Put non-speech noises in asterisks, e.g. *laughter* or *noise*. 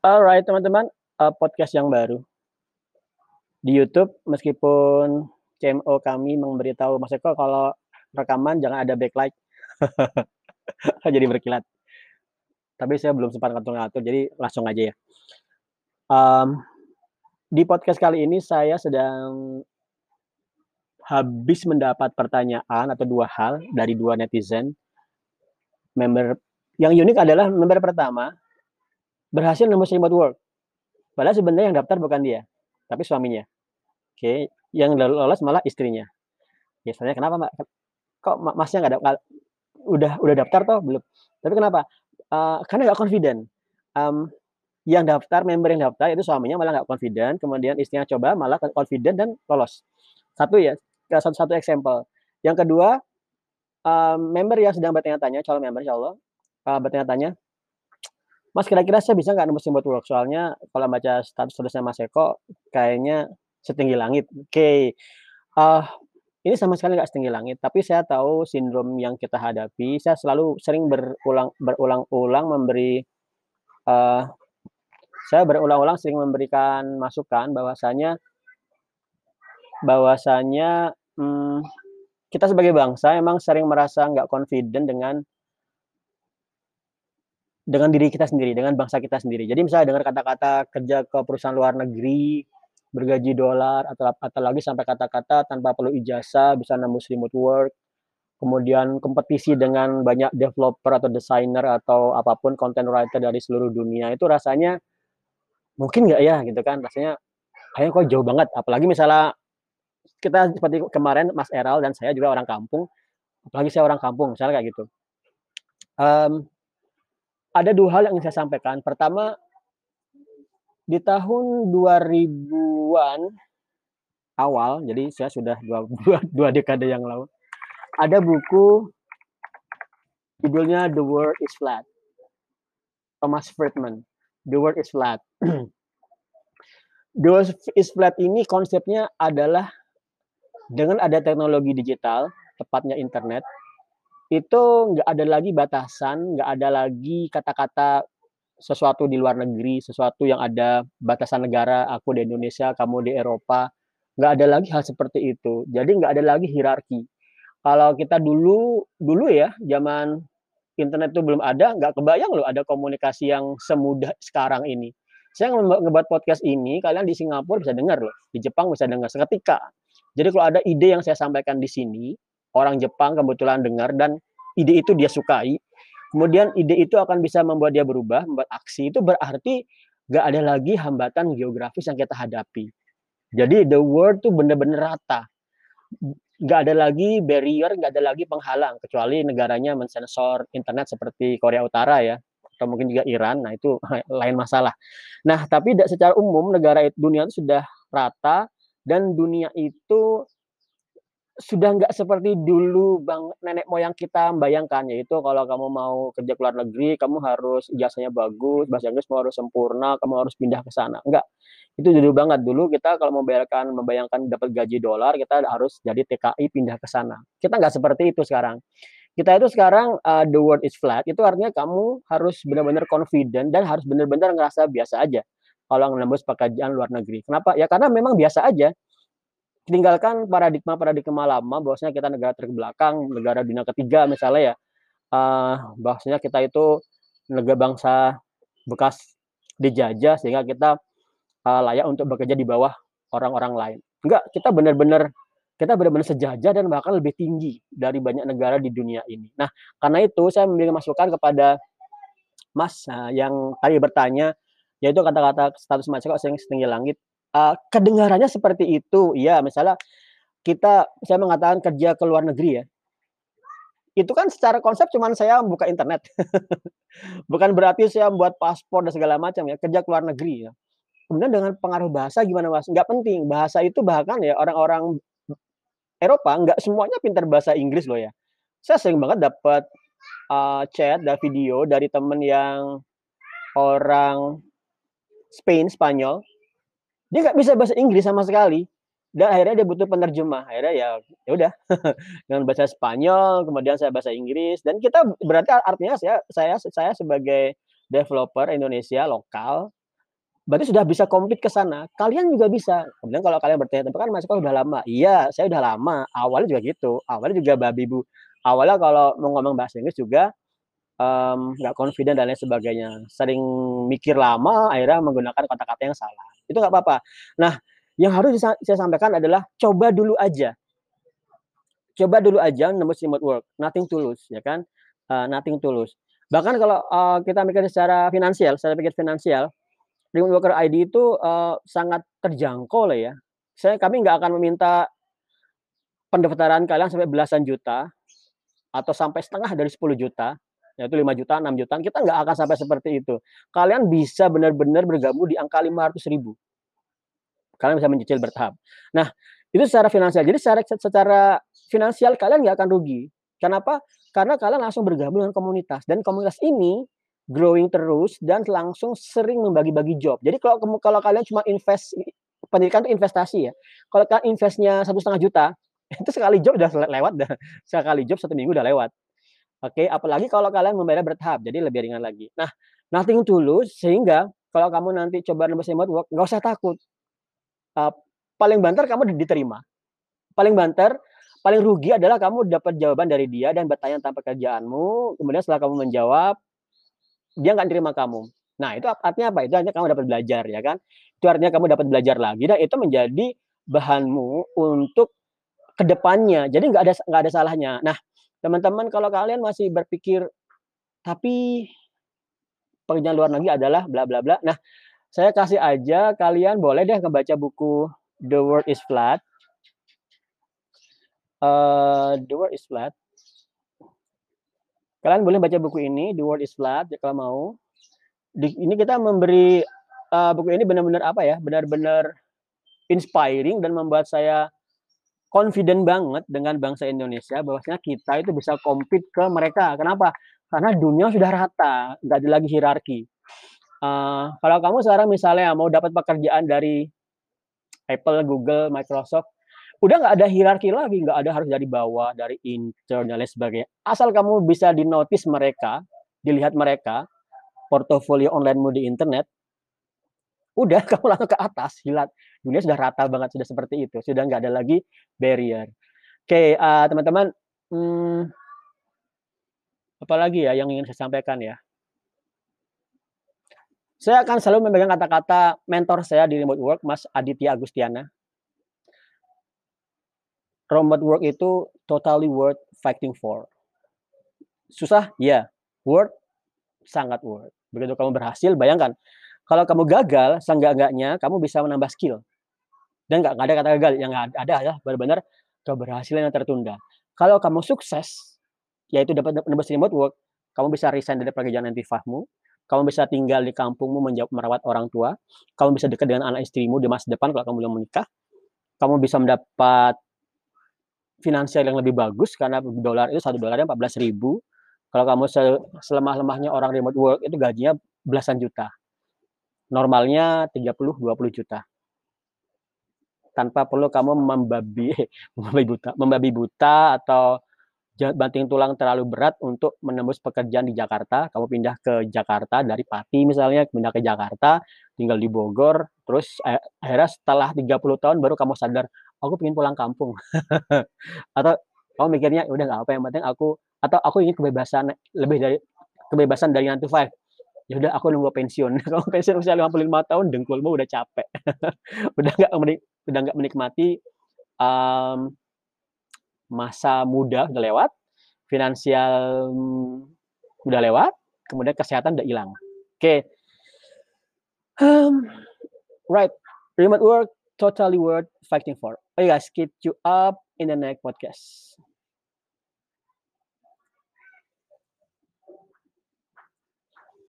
Alright teman-teman, uh, podcast yang baru. Di YouTube meskipun CMO kami memberitahu Mas Eko kalau rekaman jangan ada backlight. *laughs* Jadi berkilat. Tapi saya belum sempat ngatur-ngatur, jadi langsung aja ya. Um, di podcast kali ini saya sedang habis mendapat pertanyaan atau dua hal dari dua netizen. Member yang unik adalah member pertama berhasil nembus remote work. Padahal sebenarnya yang daftar bukan dia, tapi suaminya. Oke, yang lolos malah istrinya. Biasanya kenapa Mbak? Kok Masnya nggak ada udah udah daftar toh belum? Tapi kenapa? Uh, karena nggak confident. Um, yang daftar, member yang daftar itu suaminya malah nggak confident, kemudian istrinya coba malah confident dan lolos. Satu ya, satu satu example. Yang kedua, um, member yang sedang bertanya-tanya, calon member insya Allah, uh, bertanya-tanya, Mas kira-kira saya bisa nggak nembus remote work? Soalnya kalau baca status tulisnya Mas Eko, kayaknya setinggi langit. Oke, okay. uh, ini sama sekali nggak setinggi langit, tapi saya tahu sindrom yang kita hadapi. Saya selalu sering berulang berulang-ulang memberi uh, saya berulang-ulang sering memberikan masukan bahwasanya bahwasanya hmm, kita sebagai bangsa emang sering merasa nggak confident dengan dengan diri kita sendiri, dengan bangsa kita sendiri. Jadi misalnya dengar kata-kata kerja ke perusahaan luar negeri, bergaji dolar, atau atau lagi sampai kata-kata tanpa perlu ijazah, bisa nembus remote work, kemudian kompetisi dengan banyak developer atau desainer atau apa pun content writer dari seluruh dunia, itu rasanya mungkin nggak ya gitu kan, rasanya kayaknya kok jauh banget. Apalagi misalnya kita seperti kemarin Mas Eral dan saya juga orang kampung, apalagi saya orang kampung, misalnya kayak gitu. Um, ada dua hal yang ingin saya sampaikan. Pertama, di tahun 2000-an awal, jadi saya sudah dua, *laughs* dua, dua dekade yang lalu, ada buku judulnya The World is Flat. Thomas Friedman. The World is Flat. *clears throat* The World is Flat ini konsepnya adalah dengan ada teknologi digital, tepatnya internet, itu nggak ada lagi batasan, nggak ada lagi kata-kata sesuatu di luar negeri, sesuatu yang ada batasan negara, aku di Indonesia, kamu di Eropa, nggak ada lagi hal seperti itu. Jadi nggak ada lagi hierarki. Kalau kita dulu dulu ya, zaman internet itu belum ada, nggak kebayang loh ada komunikasi yang semudah sekarang ini. Saya ngebuat podcast ini, kalian di Singapura bisa dengar loh, di Jepang bisa dengar seketika. Jadi kalau ada ide yang saya sampaikan di sini, orang Jepang kebetulan dengar dan ide itu dia sukai, kemudian ide itu akan bisa membuat dia berubah, membuat aksi, itu berarti gak ada lagi hambatan geografis yang kita hadapi. Jadi the world tuh benar-benar rata. Gak ada lagi barrier, gak ada lagi penghalang, kecuali negaranya mensensor internet seperti Korea Utara ya, atau mungkin juga Iran, nah itu *laughs* lain masalah. Nah, tapi secara umum negara dunia itu sudah rata dan dunia itu sudah nggak seperti dulu bang nenek moyang kita membayangkan yaitu kalau kamu mau kerja ke luar negeri kamu harus ijazahnya bagus bahasa Inggris mau harus sempurna kamu harus pindah ke sana. Enggak itu dulu banget. Dulu kita kalau membayangkan membayangkan dapat gaji dolar kita harus jadi TKI pindah ke sana. Kita nggak seperti itu sekarang. Kita itu sekarang uh, the world is flat. Itu artinya kamu harus benar-benar confident dan harus benar-benar ngerasa biasa aja kalau nembus pekerjaan luar negeri. Kenapa? Ya karena memang biasa aja tinggalkan paradigma-paradigma lama bahwasanya kita negara terbelakang, negara dunia ketiga misalnya ya, uh, bahwasanya kita itu negara bangsa bekas dijajah sehingga kita uh, layak untuk bekerja di bawah orang-orang lain. Enggak, kita benar-benar kita benar-benar sejajar dan bahkan lebih tinggi dari banyak negara di dunia ini. Nah, karena itu saya memberikan masukan kepada Mas uh, yang tadi bertanya, yaitu kata-kata status Mas kok sering setinggi langit uh, kedengarannya seperti itu. Ya, misalnya kita saya mengatakan kerja ke luar negeri ya. Itu kan secara konsep cuman saya buka internet. *laughs* Bukan berarti saya membuat paspor dan segala macam ya, kerja ke luar negeri ya. Kemudian dengan pengaruh bahasa gimana Mas? Nggak penting. Bahasa itu bahkan ya orang-orang Eropa nggak semuanya pintar bahasa Inggris loh ya. Saya sering banget dapat uh, chat dan video dari temen yang orang Spain, Spanyol, dia nggak bisa bahasa Inggris sama sekali dan akhirnya dia butuh penerjemah akhirnya ya ya udah *laughs* dengan bahasa Spanyol kemudian saya bahasa Inggris dan kita berarti artinya saya saya saya sebagai developer Indonesia lokal berarti sudah bisa compete ke sana. Kalian juga bisa. Kemudian kalau kalian bertanya, "Tapi kan Mas Eko udah lama." Iya, saya udah lama. Awalnya juga gitu. Awalnya juga babi bu. Awalnya kalau mau ngomong bahasa Inggris juga nggak confident dan lain sebagainya. Sering mikir lama, akhirnya menggunakan kata-kata yang salah. Itu nggak apa-apa. Nah, yang harus saya sampaikan adalah coba dulu aja. Coba dulu aja nembus remote work, nothing tulus, ya kan? Uh, nothing tulus. Bahkan kalau uh, kita mikir secara finansial, secara pikir finansial, remote worker ID itu uh, sangat terjangkau lah ya. Saya kami nggak akan meminta pendaftaran kalian sampai belasan juta atau sampai setengah dari 10 juta yaitu 5 juta, 6 juta, kita nggak akan sampai seperti itu. Kalian bisa benar-benar bergabung di angka 500 ribu. Kalian bisa mencicil bertahap. Nah, itu secara finansial. Jadi secara, secara finansial kalian nggak akan rugi. Kenapa? Karena kalian langsung bergabung dengan komunitas. Dan komunitas ini growing terus dan langsung sering membagi-bagi job. Jadi kalau kalau kalian cuma invest pendidikan itu investasi ya. Kalau kalian investnya satu setengah juta, *laughs* itu sekali job udah lewat dah. Sekali job satu minggu udah lewat. Oke, apalagi kalau kalian membayar bertahap, jadi lebih ringan lagi. Nah, nothing tulus sehingga kalau kamu nanti coba nembus remote work, nggak usah takut. Uh, paling banter kamu diterima. Paling banter, paling rugi adalah kamu dapat jawaban dari dia dan bertanya tentang pekerjaanmu, kemudian setelah kamu menjawab, dia nggak terima kamu. Nah, itu artinya apa? Itu artinya kamu dapat belajar, ya kan? Itu artinya kamu dapat belajar lagi, dan itu menjadi bahanmu untuk ke depannya. Jadi nggak ada nggak ada salahnya. Nah, Teman-teman kalau kalian masih berpikir, tapi pekerjaan luar negeri adalah bla bla bla. Nah, saya kasih aja kalian boleh deh ngebaca buku The World is Flat. Uh, The World is Flat. Kalian boleh baca buku ini, The World is Flat, ya kalau mau. Di, ini kita memberi uh, buku ini benar-benar apa ya, benar-benar inspiring dan membuat saya confident banget dengan bangsa Indonesia bahwasanya kita itu bisa compete ke mereka. Kenapa? Karena dunia sudah rata, nggak ada lagi hierarki. Uh, kalau kamu sekarang misalnya mau dapat pekerjaan dari Apple, Google, Microsoft, udah nggak ada hierarki lagi, nggak ada harus dari bawah, dari intern dan lain sebagainya. Asal kamu bisa dinotis mereka, dilihat mereka, portofolio onlinemu di internet, udah *laughs* kamu langsung ke atas, hilat dunia sudah rata banget, sudah seperti itu, sudah nggak ada lagi barrier. Oke, uh, teman-teman, hmm, apa lagi ya yang ingin saya sampaikan ya? Saya akan selalu memegang kata-kata mentor saya di remote work, Mas Aditya Agustiana. Remote work itu totally worth fighting for. Susah? Ya. Worth? Sangat worth. Begitu kamu berhasil, bayangkan. Kalau kamu gagal, seenggak-enggaknya kamu bisa menambah skill. Dan nggak ada kata gagal yang ada adalah benar-benar keberhasilan yang tertunda. Kalau kamu sukses yaitu dapat menembus remote work kamu bisa resign dari pekerjaan antifahmu kamu bisa tinggal di kampungmu menjawab merawat orang tua kamu bisa dekat dengan anak istrimu di masa depan kalau kamu belum menikah kamu bisa mendapat finansial yang lebih bagus karena dolar itu satu dolarnya 14 ribu. Kalau kamu selemah-lemahnya orang remote work itu gajinya belasan juta normalnya 30 20 juta tanpa perlu kamu membabi *laughs* membabi buta, membabi buta atau banting tulang terlalu berat untuk menembus pekerjaan di Jakarta. Kamu pindah ke Jakarta dari Pati misalnya, pindah ke Jakarta, tinggal di Bogor, terus akhirnya setelah 30 tahun baru kamu sadar, aku ingin pulang kampung. *laughs* atau kamu mikirnya ya udah nggak apa yang penting aku atau aku ingin kebebasan lebih dari kebebasan dari 9 to 5 ya udah aku nunggu pensiun *laughs* kalau pensiun usia 55 tahun dengkulmu udah capek *laughs* udah nggak udah nggak menikmati um, masa muda udah lewat finansial udah lewat kemudian kesehatan udah hilang oke okay. um, right remote work totally worth fighting for. Oh guys, keep you up in the next podcast.